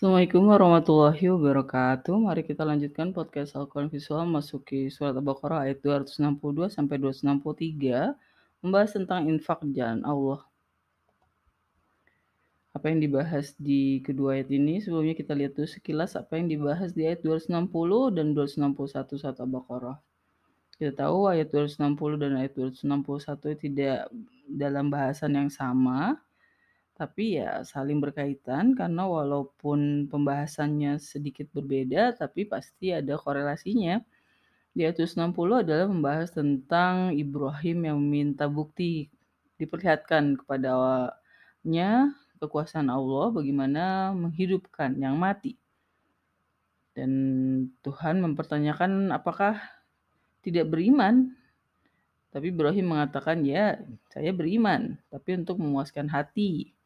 Assalamualaikum warahmatullahi wabarakatuh. Mari kita lanjutkan podcast Al-Quran Visual masuki surat Al-Baqarah ayat 262 sampai 263 membahas tentang infak jalan Allah. Apa yang dibahas di kedua ayat ini? Sebelumnya kita lihat dulu sekilas apa yang dibahas di ayat 260 dan 261 surat Al-Baqarah. Kita tahu ayat 260 dan ayat 261 tidak dalam bahasan yang sama, tapi ya saling berkaitan karena walaupun pembahasannya sedikit berbeda, tapi pasti ada korelasinya. Di ayat 260 adalah membahas tentang Ibrahim yang meminta bukti diperlihatkan kepadanya kekuasaan Allah bagaimana menghidupkan yang mati. Dan Tuhan mempertanyakan apakah tidak beriman. Tapi Ibrahim mengatakan, ya saya beriman, tapi untuk memuaskan hati.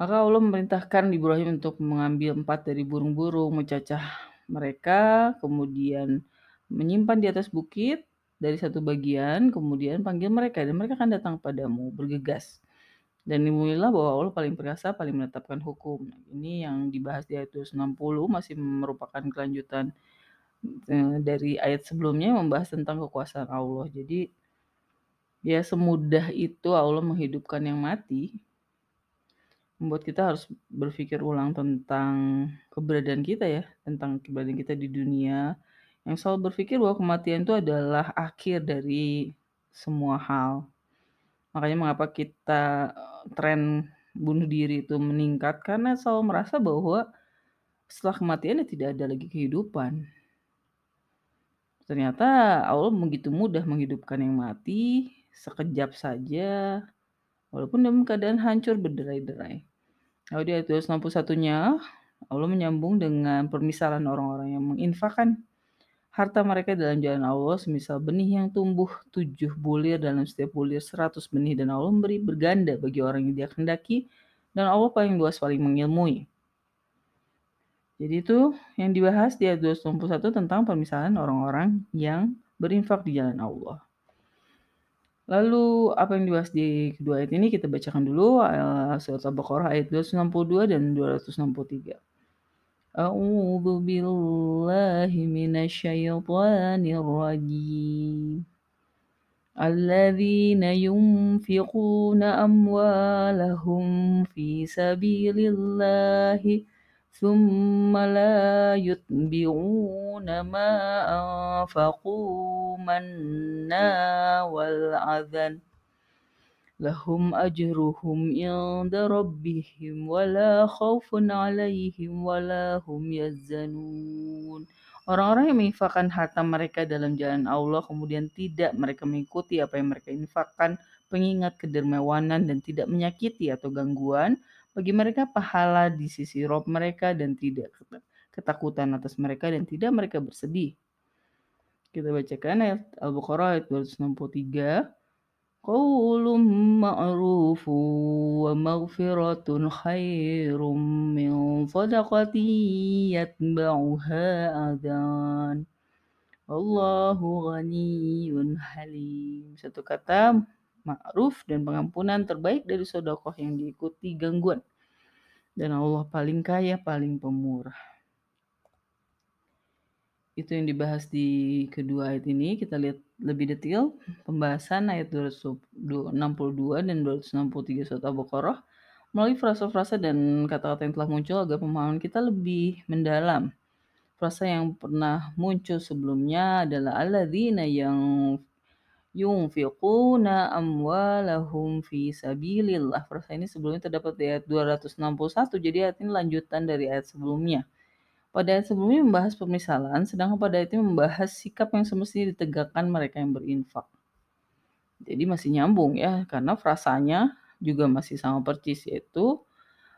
Maka Allah memerintahkan Ibrahim untuk mengambil empat dari burung-burung, mencacah mereka, kemudian menyimpan di atas bukit dari satu bagian, kemudian panggil mereka, dan mereka akan datang padamu, bergegas. Dan dimulailah bahwa Allah paling perkasa, paling menetapkan hukum. Ini yang dibahas di ayat 260 masih merupakan kelanjutan dari ayat sebelumnya membahas tentang kekuasaan Allah. Jadi ya semudah itu Allah menghidupkan yang mati. Membuat kita harus berpikir ulang tentang keberadaan kita ya, tentang keberadaan kita di dunia. Yang selalu berpikir bahwa kematian itu adalah akhir dari semua hal. Makanya mengapa kita tren bunuh diri itu meningkat karena selalu merasa bahwa setelah kematian ya tidak ada lagi kehidupan. Ternyata Allah begitu mudah menghidupkan yang mati sekejap saja, walaupun dalam keadaan hancur berderai-derai. Lalu di ayat 261-nya, Allah menyambung dengan permisalan orang-orang yang menginfakkan harta mereka dalam jalan Allah, semisal benih yang tumbuh tujuh bulir dalam setiap bulir seratus benih, dan Allah memberi berganda bagi orang yang dia kendaki, dan Allah paling luas paling mengilmui. Jadi itu yang dibahas di ayat 261 tentang permisalan orang-orang yang berinfak di jalan Allah. Lalu apa yang dibahas di kedua ayat ini kita bacakan dulu surat Al-Baqarah ayat 262 dan 263. A'udzu billahi minasyaitonir rajim. الذين ينفقون أموالهم في سبيل الله ثم لا يتبعون ما أنفقوا منا والعذن لهم أجرهم عند ربهم ولا خوف عليهم ولا هم يحزنون Orang-orang yang menginfakkan harta mereka dalam jalan Allah kemudian tidak mereka mengikuti apa yang mereka infakkan, pengingat kedermawanan dan tidak menyakiti atau gangguan, bagi mereka pahala di sisi Rob mereka dan tidak ketakutan atas mereka dan tidak mereka bersedih. Kita bacakan ayat Al-Baqarah ayat 263. Qawlum ma'rufu wa maghfiratun khairum min sadaqati yatba'uha adhan. Allahu ghaniyun halim. Satu kata ma'ruf dan pengampunan terbaik dari sodokoh yang diikuti gangguan. Dan Allah paling kaya, paling pemurah. Itu yang dibahas di kedua ayat ini. Kita lihat lebih detail pembahasan ayat 262 dan 263 surat Al-Baqarah melalui frasa-frasa dan kata-kata yang telah muncul agar pemahaman kita lebih mendalam. Frasa yang pernah muncul sebelumnya adalah alladzina yang yunfiquna amwalahum fi sabilillah. Frasa ini sebelumnya terdapat di ayat 261, jadi ayat ini lanjutan dari ayat sebelumnya. Pada ayat sebelumnya membahas pemisalan, sedangkan pada ayat ini membahas sikap yang semestinya ditegakkan mereka yang berinfak. Jadi masih nyambung ya, karena frasanya juga masih sama percis, yaitu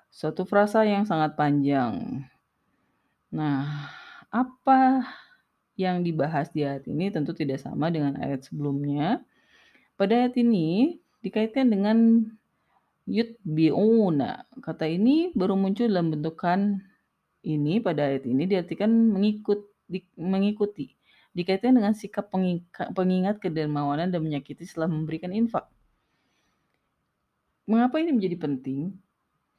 suatu frasa yang sangat panjang. Nah, apa yang dibahas di ayat ini tentu tidak sama dengan ayat sebelumnya. Pada ayat ini dikaitkan dengan yutbi'una. Kata ini baru muncul dalam bentukan ini pada ayat ini diartikan mengikut di, mengikuti. Dikaitkan dengan sikap pengingat kedermawanan dan menyakiti setelah memberikan infak. Mengapa ini menjadi penting?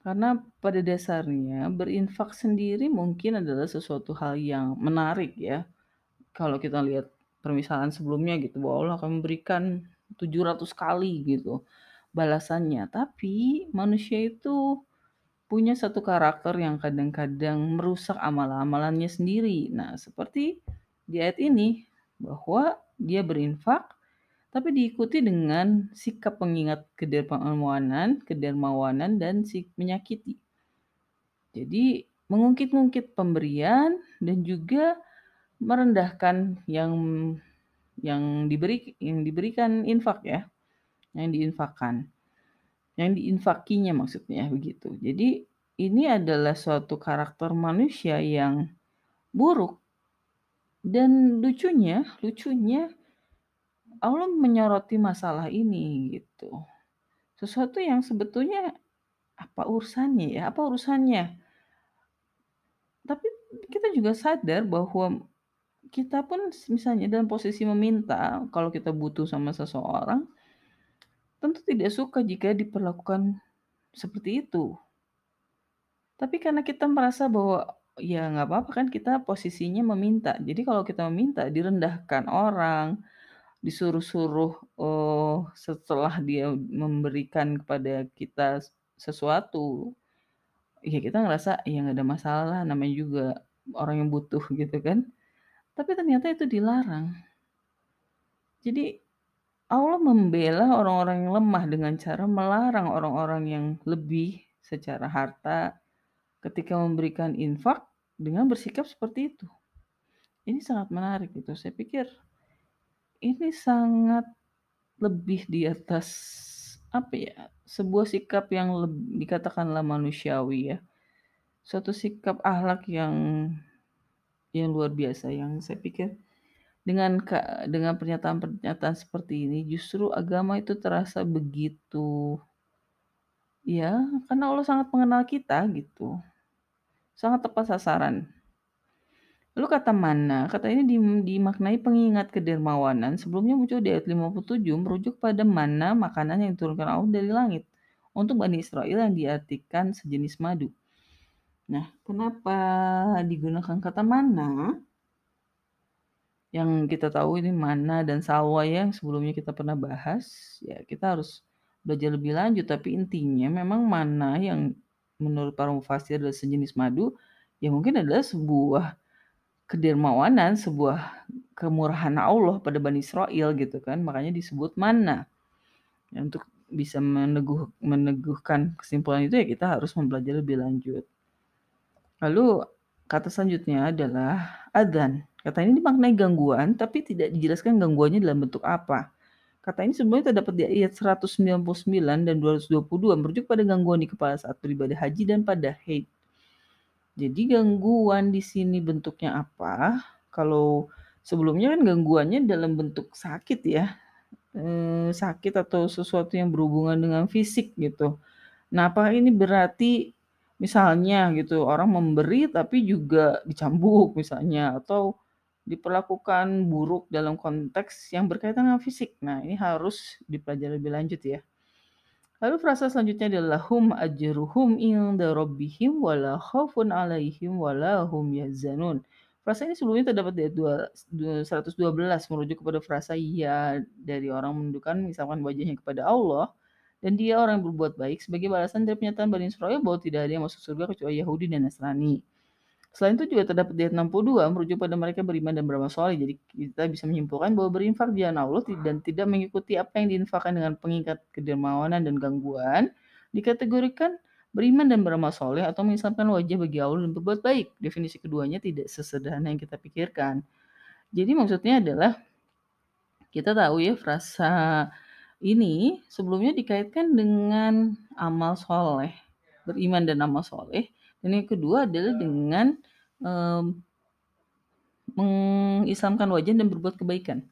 Karena pada dasarnya berinfak sendiri mungkin adalah sesuatu hal yang menarik ya. Kalau kita lihat permisalan sebelumnya gitu, bahwa Allah akan memberikan 700 kali gitu balasannya. Tapi manusia itu punya satu karakter yang kadang-kadang merusak amal-amalannya sendiri. Nah, seperti di ayat ini bahwa dia berinfak tapi diikuti dengan sikap pengingat kedermawanan, kedermawanan dan menyakiti. Jadi mengungkit-ungkit pemberian dan juga merendahkan yang yang diberi yang diberikan infak ya, yang diinfakkan. Yang diinfakinya maksudnya begitu. Jadi ini adalah suatu karakter manusia yang buruk. Dan lucunya, lucunya Allah menyoroti masalah ini gitu. Sesuatu yang sebetulnya apa urusannya ya? Apa urusannya? Tapi kita juga sadar bahwa kita pun misalnya dalam posisi meminta, kalau kita butuh sama seseorang, tentu tidak suka jika diperlakukan seperti itu. Tapi karena kita merasa bahwa ya nggak apa-apa kan kita posisinya meminta. Jadi kalau kita meminta direndahkan orang, disuruh-suruh oh, setelah dia memberikan kepada kita sesuatu, ya kita ngerasa ya nggak ada masalah, namanya juga orang yang butuh gitu kan. Tapi ternyata itu dilarang. Jadi Allah membela orang-orang yang lemah dengan cara melarang orang-orang yang lebih secara harta ketika memberikan infak dengan bersikap seperti itu. Ini sangat menarik gitu. Saya pikir ini sangat lebih di atas apa ya sebuah sikap yang lebih, dikatakanlah manusiawi ya suatu sikap ahlak yang yang luar biasa yang saya pikir dengan dengan pernyataan-pernyataan seperti ini justru agama itu terasa begitu ya karena Allah sangat mengenal kita gitu sangat tepat sasaran Lalu kata mana? Kata ini dimaknai pengingat kedermawanan. Sebelumnya muncul di ayat 57 merujuk pada mana makanan yang diturunkan Allah dari langit untuk Bani Israel yang diartikan sejenis madu. Nah, kenapa digunakan kata mana? Yang kita tahu ini mana dan salwa yang sebelumnya kita pernah bahas. Ya, kita harus belajar lebih lanjut. Tapi intinya memang mana yang menurut para mufasir adalah sejenis madu, ya mungkin adalah sebuah kedermawanan, sebuah kemurahan Allah pada Bani Israel gitu kan. Makanya disebut mana. Ya, untuk bisa meneguh, meneguhkan kesimpulan itu ya kita harus mempelajari lebih lanjut. Lalu kata selanjutnya adalah adzan. Kata ini dimaknai gangguan tapi tidak dijelaskan gangguannya dalam bentuk apa. Kata ini sebenarnya terdapat di ayat 199 dan 222 merujuk pada gangguan di kepala saat beribadah haji dan pada haid. Jadi gangguan di sini bentuknya apa? Kalau sebelumnya kan gangguannya dalam bentuk sakit ya, eh, sakit atau sesuatu yang berhubungan dengan fisik gitu. Nah, apa ini berarti misalnya gitu orang memberi tapi juga dicambuk misalnya atau diperlakukan buruk dalam konteks yang berkaitan dengan fisik. Nah, ini harus dipelajari lebih lanjut ya. Lalu frasa selanjutnya adalah hum ajruhum inda rabbihim wala khaufun alaihim wala hum yahzanun. Frasa ini sebelumnya terdapat di ayat 112 merujuk kepada frasa ya dari orang menundukkan misalkan wajahnya kepada Allah dan dia orang yang berbuat baik sebagai balasan dari pernyataan Bani Israel bahwa tidak ada yang masuk surga kecuali Yahudi dan Nasrani. Selain itu juga terdapat di ayat 62 merujuk pada mereka beriman dan beramal soleh. Jadi kita bisa menyimpulkan bahwa berinfak di Allah dan tidak mengikuti apa yang diinfakkan dengan pengikat kedermawanan dan gangguan dikategorikan beriman dan beramal soleh atau mengislamkan wajah bagi Allah dan berbuat baik. Definisi keduanya tidak sesederhana yang kita pikirkan. Jadi maksudnya adalah kita tahu ya frasa ini sebelumnya dikaitkan dengan amal soleh, beriman dan amal soleh. Dan yang kedua adalah dengan um, mengislamkan wajah dan berbuat kebaikan.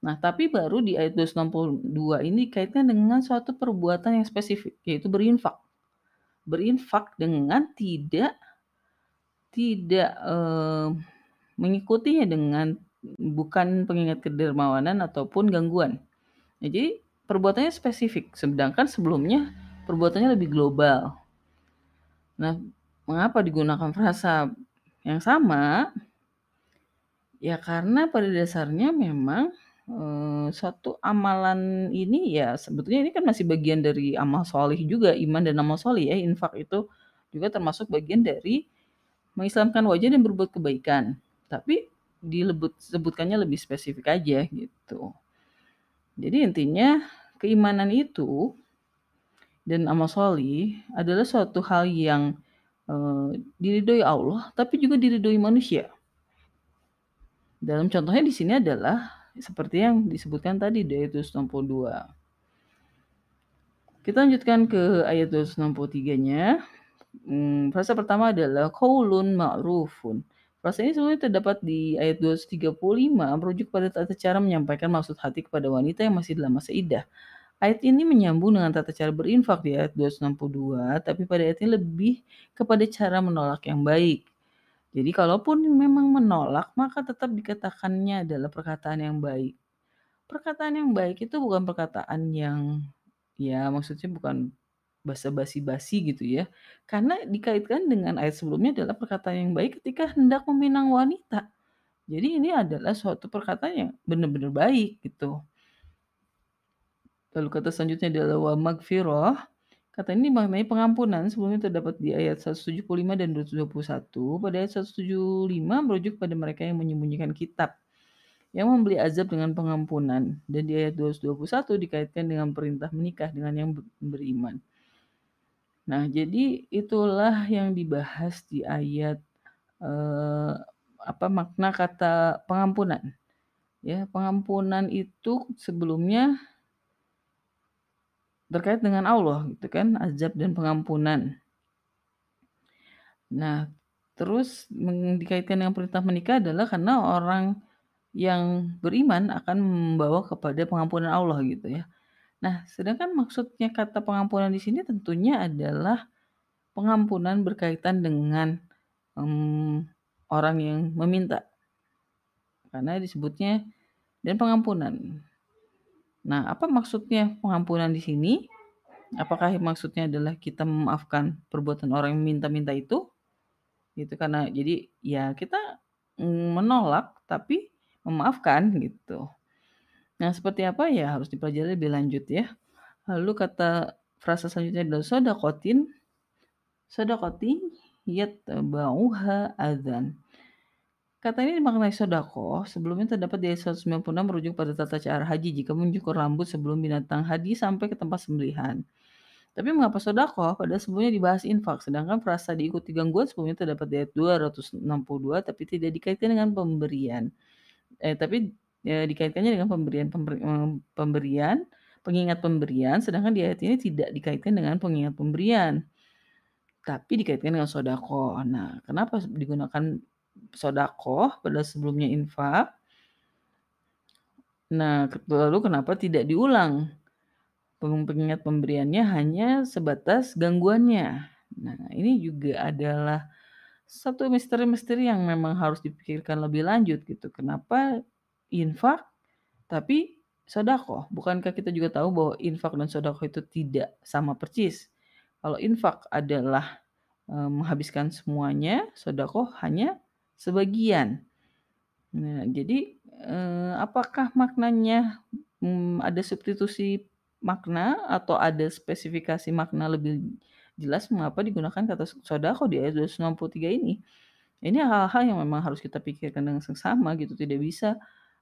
Nah, tapi baru di ayat 262 ini dikaitkan dengan suatu perbuatan yang spesifik, yaitu berinfak. Berinfak dengan tidak tidak um, mengikutinya dengan bukan pengingat kedermawanan ataupun gangguan. Nah, jadi perbuatannya spesifik, sedangkan sebelumnya perbuatannya lebih global. Nah, mengapa digunakan frasa yang sama? Ya karena pada dasarnya memang, eee, suatu amalan ini ya sebetulnya ini kan masih bagian dari amal sholih juga, iman dan amal sholih ya, infak itu juga termasuk bagian dari mengislamkan wajah dan berbuat kebaikan. Tapi dilebut lebih spesifik aja gitu. Jadi intinya keimanan itu dan amal sholih adalah suatu hal yang, eee, diridhoi Allah, tapi juga diridhoi manusia. Dalam contohnya di sini adalah seperti yang disebutkan tadi di ayat 262. Kita lanjutkan ke ayat 263-nya. Mmm, frasa pertama adalah qaulun ma'rufun. Frasa ini sebenarnya terdapat di ayat 235 merujuk pada tata cara menyampaikan maksud hati kepada wanita yang masih dalam masa iddah. Ayat ini menyambung dengan tata cara berinfak di ayat 262, tapi pada ayat ini lebih kepada cara menolak yang baik. Jadi kalaupun memang menolak, maka tetap dikatakannya adalah perkataan yang baik. Perkataan yang baik itu bukan perkataan yang ya maksudnya bukan basa-basi basi gitu ya. Karena dikaitkan dengan ayat sebelumnya adalah perkataan yang baik ketika hendak meminang wanita. Jadi ini adalah suatu perkataan yang benar-benar baik gitu. Lalu kata selanjutnya adalah wa magfirah. Kata ini dimaknai pengampunan sebelumnya terdapat di ayat 175 dan 221. Pada ayat 175 merujuk pada mereka yang menyembunyikan kitab yang membeli azab dengan pengampunan dan di ayat 221 dikaitkan dengan perintah menikah dengan yang beriman. Nah, jadi itulah yang dibahas di ayat eh, apa makna kata pengampunan. Ya, pengampunan itu sebelumnya terkait dengan Allah gitu kan, azab dan pengampunan. Nah, terus dikaitkan dengan perintah menikah adalah karena orang yang beriman akan membawa kepada pengampunan Allah gitu ya. Nah, sedangkan maksudnya kata pengampunan di sini tentunya adalah pengampunan berkaitan dengan um, orang yang meminta. Karena disebutnya dan pengampunan. Nah, apa maksudnya pengampunan di sini? Apakah maksudnya adalah kita memaafkan perbuatan orang yang minta-minta itu? Gitu karena jadi ya kita menolak tapi memaafkan gitu. Nah, seperti apa ya harus dipelajari lebih lanjut ya. Lalu kata frasa selanjutnya adalah sodakotin. Sodakoti yatba'uha adzan. Kata ini dimaknai sodako, sebelumnya terdapat di ayat 196 merujuk pada tata cara haji jika mencukur rambut sebelum binatang haji sampai ke tempat sembelihan. Tapi mengapa sodako? Pada sebelumnya dibahas infak, sedangkan frasa diikuti gangguan sebelumnya terdapat di ayat 262 tapi tidak dikaitkan dengan pemberian. Eh, tapi ya, dikaitkannya dengan pemberian pemberi, pemberian, pengingat pemberian, sedangkan di ayat ini tidak dikaitkan dengan pengingat pemberian. Tapi dikaitkan dengan sodako. Nah, kenapa digunakan sodakoh pada sebelumnya infak. Nah, lalu kenapa tidak diulang? Pengingat pemberiannya hanya sebatas gangguannya. Nah, ini juga adalah satu misteri-misteri yang memang harus dipikirkan lebih lanjut gitu. Kenapa infak tapi sodakoh? Bukankah kita juga tahu bahwa infak dan sodakoh itu tidak sama persis? Kalau infak adalah e, menghabiskan semuanya, sodakoh hanya sebagian. Nah, jadi eh, apakah maknanya hmm, ada substitusi makna atau ada spesifikasi makna lebih jelas mengapa digunakan kata sodako di ayat 263 ini? Ini hal-hal yang memang harus kita pikirkan dengan seksama gitu. Tidak bisa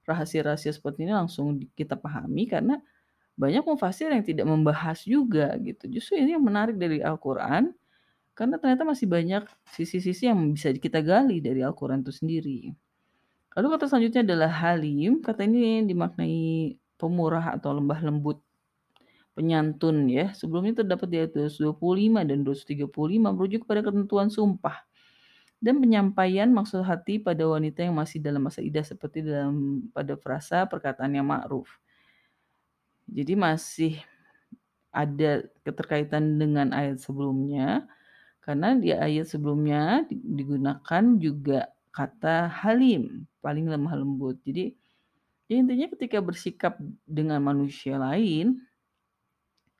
rahasia-rahasia seperti ini langsung kita pahami karena banyak mufasir yang tidak membahas juga gitu. Justru ini yang menarik dari Al-Quran karena ternyata masih banyak sisi-sisi yang bisa kita gali dari Al-Quran itu sendiri. Lalu kata selanjutnya adalah halim. Kata ini dimaknai pemurah atau lembah lembut penyantun ya. Sebelumnya terdapat di ayat 225 dan 235 merujuk pada ketentuan sumpah dan penyampaian maksud hati pada wanita yang masih dalam masa idah seperti dalam pada frasa perkataan yang ma'ruf. Jadi masih ada keterkaitan dengan ayat sebelumnya karena di ayat sebelumnya digunakan juga kata halim, paling lemah lembut. Jadi ya intinya ketika bersikap dengan manusia lain,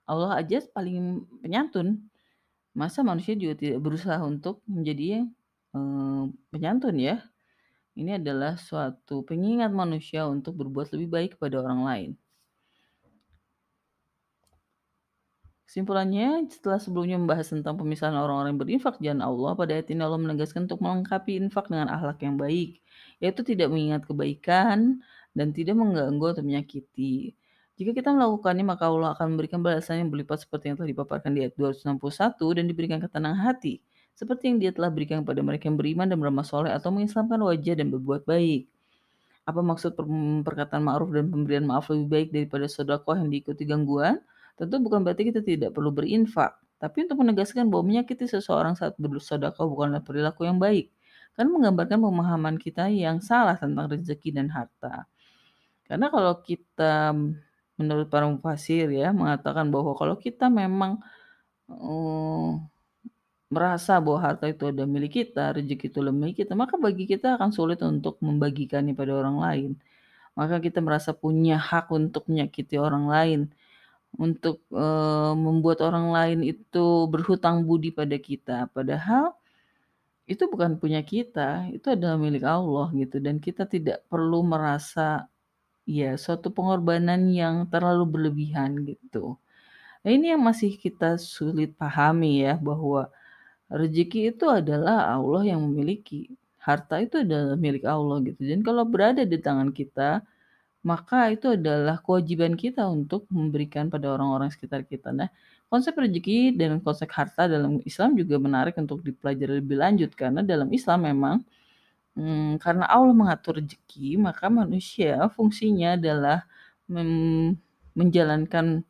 Allah aja paling penyantun. Masa manusia juga tidak berusaha untuk menjadi, penyantun ya? Ini adalah suatu pengingat manusia untuk berbuat lebih baik kepada orang lain. Kesimpulannya, setelah sebelumnya membahas tentang pemisahan orang-orang yang berinfak di Allah, pada ayat ini Allah menegaskan untuk melengkapi infak dengan akhlak yang baik, yaitu tidak mengingat kebaikan dan tidak mengganggu atau menyakiti. Jika kita melakukannya, maka Allah akan memberikan balasan yang berlipat seperti yang telah dipaparkan di ayat 261 dan diberikan ketenangan hati, seperti yang dia telah berikan kepada mereka yang beriman dan beramal soleh atau mengislamkan wajah dan berbuat baik. Apa maksud perkataan ma'ruf dan pemberian maaf lebih baik daripada sodakoh yang diikuti gangguan? Tentu bukan berarti kita tidak perlu berinfak, tapi untuk menegaskan bahwa menyakiti seseorang saat bersedekah bukanlah perilaku yang baik, karena menggambarkan pemahaman kita yang salah tentang rezeki dan harta. Karena kalau kita menurut para mufasir ya mengatakan bahwa kalau kita memang uh, merasa bahwa harta itu ada milik kita, rezeki itu adalah milik kita, maka bagi kita akan sulit untuk membagikannya pada orang lain. Maka kita merasa punya hak untuk menyakiti orang lain untuk, eee, membuat orang lain itu berhutang budi pada kita, padahal itu bukan punya kita, itu adalah milik Allah gitu dan kita tidak perlu merasa, ya suatu pengorbanan yang terlalu berlebihan gitu. Nah ini yang masih kita sulit pahami ya bahwa rezeki itu adalah Allah yang memiliki, harta itu adalah milik Allah gitu dan kalau berada di tangan kita maka itu adalah kewajiban kita untuk memberikan pada orang-orang sekitar kita. Nah, konsep rezeki dan konsep harta dalam Islam juga menarik untuk dipelajari lebih lanjut karena dalam Islam memang hmm, karena Allah mengatur rezeki, maka manusia fungsinya adalah menjalankan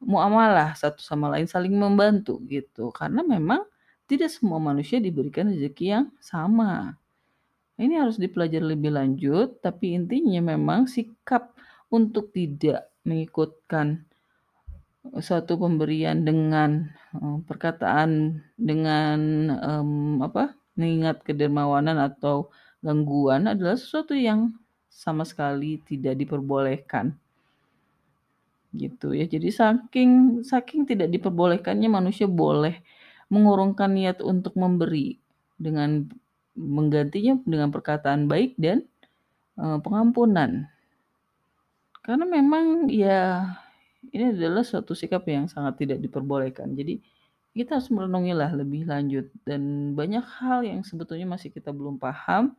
muamalah satu sama lain saling membantu gitu. Karena memang tidak semua manusia diberikan rezeki yang sama. Ini harus dipelajari lebih lanjut, tapi intinya memang sikap untuk tidak mengikutkan suatu pemberian dengan uh, perkataan dengan um, apa mengingat kedermawanan atau gangguan adalah sesuatu yang sama sekali tidak diperbolehkan gitu ya jadi saking saking tidak diperbolehkannya manusia boleh mengurungkan niat untuk memberi dengan menggantinya dengan perkataan baik dan uh, pengampunan. Karena memang ya ini adalah suatu sikap yang sangat tidak diperbolehkan. Jadi kita harus merenungilah lebih lanjut dan banyak hal yang sebetulnya masih kita belum paham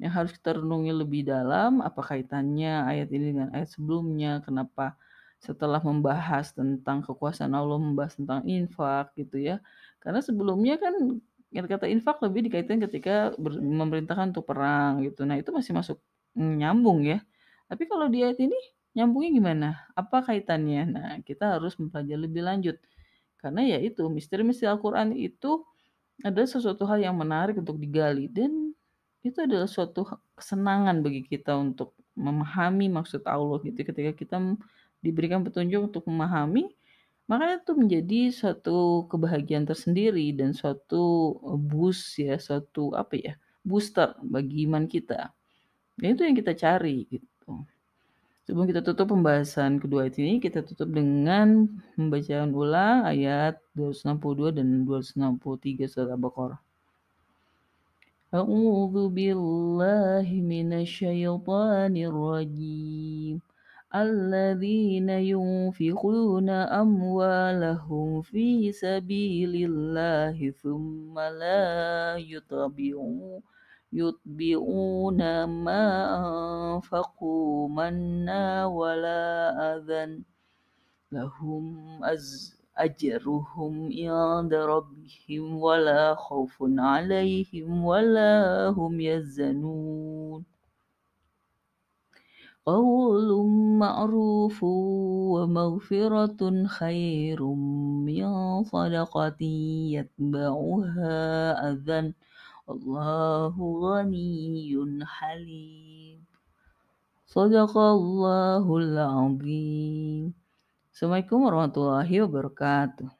yang harus kita renungi lebih dalam apa kaitannya ayat ini dengan ayat sebelumnya kenapa setelah membahas tentang kekuasaan Allah membahas tentang infak gitu ya karena sebelumnya kan yang kata infak lebih dikaitkan ketika memerintahkan untuk perang gitu. Nah, itu masih masuk nyambung ya. Tapi kalau di ayat ini nyambungnya gimana? Apa kaitannya? Nah, kita harus mempelajari lebih lanjut. Karena ya itu, misteri-misteri Al-Qur'an itu adalah sesuatu hal yang menarik untuk digali dan itu adalah suatu kesenangan bagi kita untuk memahami maksud Allah gitu ketika kita diberikan petunjuk untuk memahami maka itu menjadi suatu kebahagiaan tersendiri dan suatu eh, boost ya, suatu apa ya, booster bagi iman kita. Dan itu yang kita cari gitu. Sebelum kita tutup pembahasan kedua ini, kita tutup dengan pembacaan ulang ayat 262 dan 263 surat Al-Baqarah. A'udzu billahi minasyaitonir rajim. الذين ينفقون أموالهم في سبيل الله ثم لا يتبعون يتبعون ما أنفقوا منا ولا أذى لهم أجرهم عند ربهم ولا خوف عليهم ولا هم يزنون. قول معروف ومغفرة خير من صدقة يتبعها أذى الله غني حليم. صدق الله العظيم. Assalamualaikum warahmatullahi wabarakatuh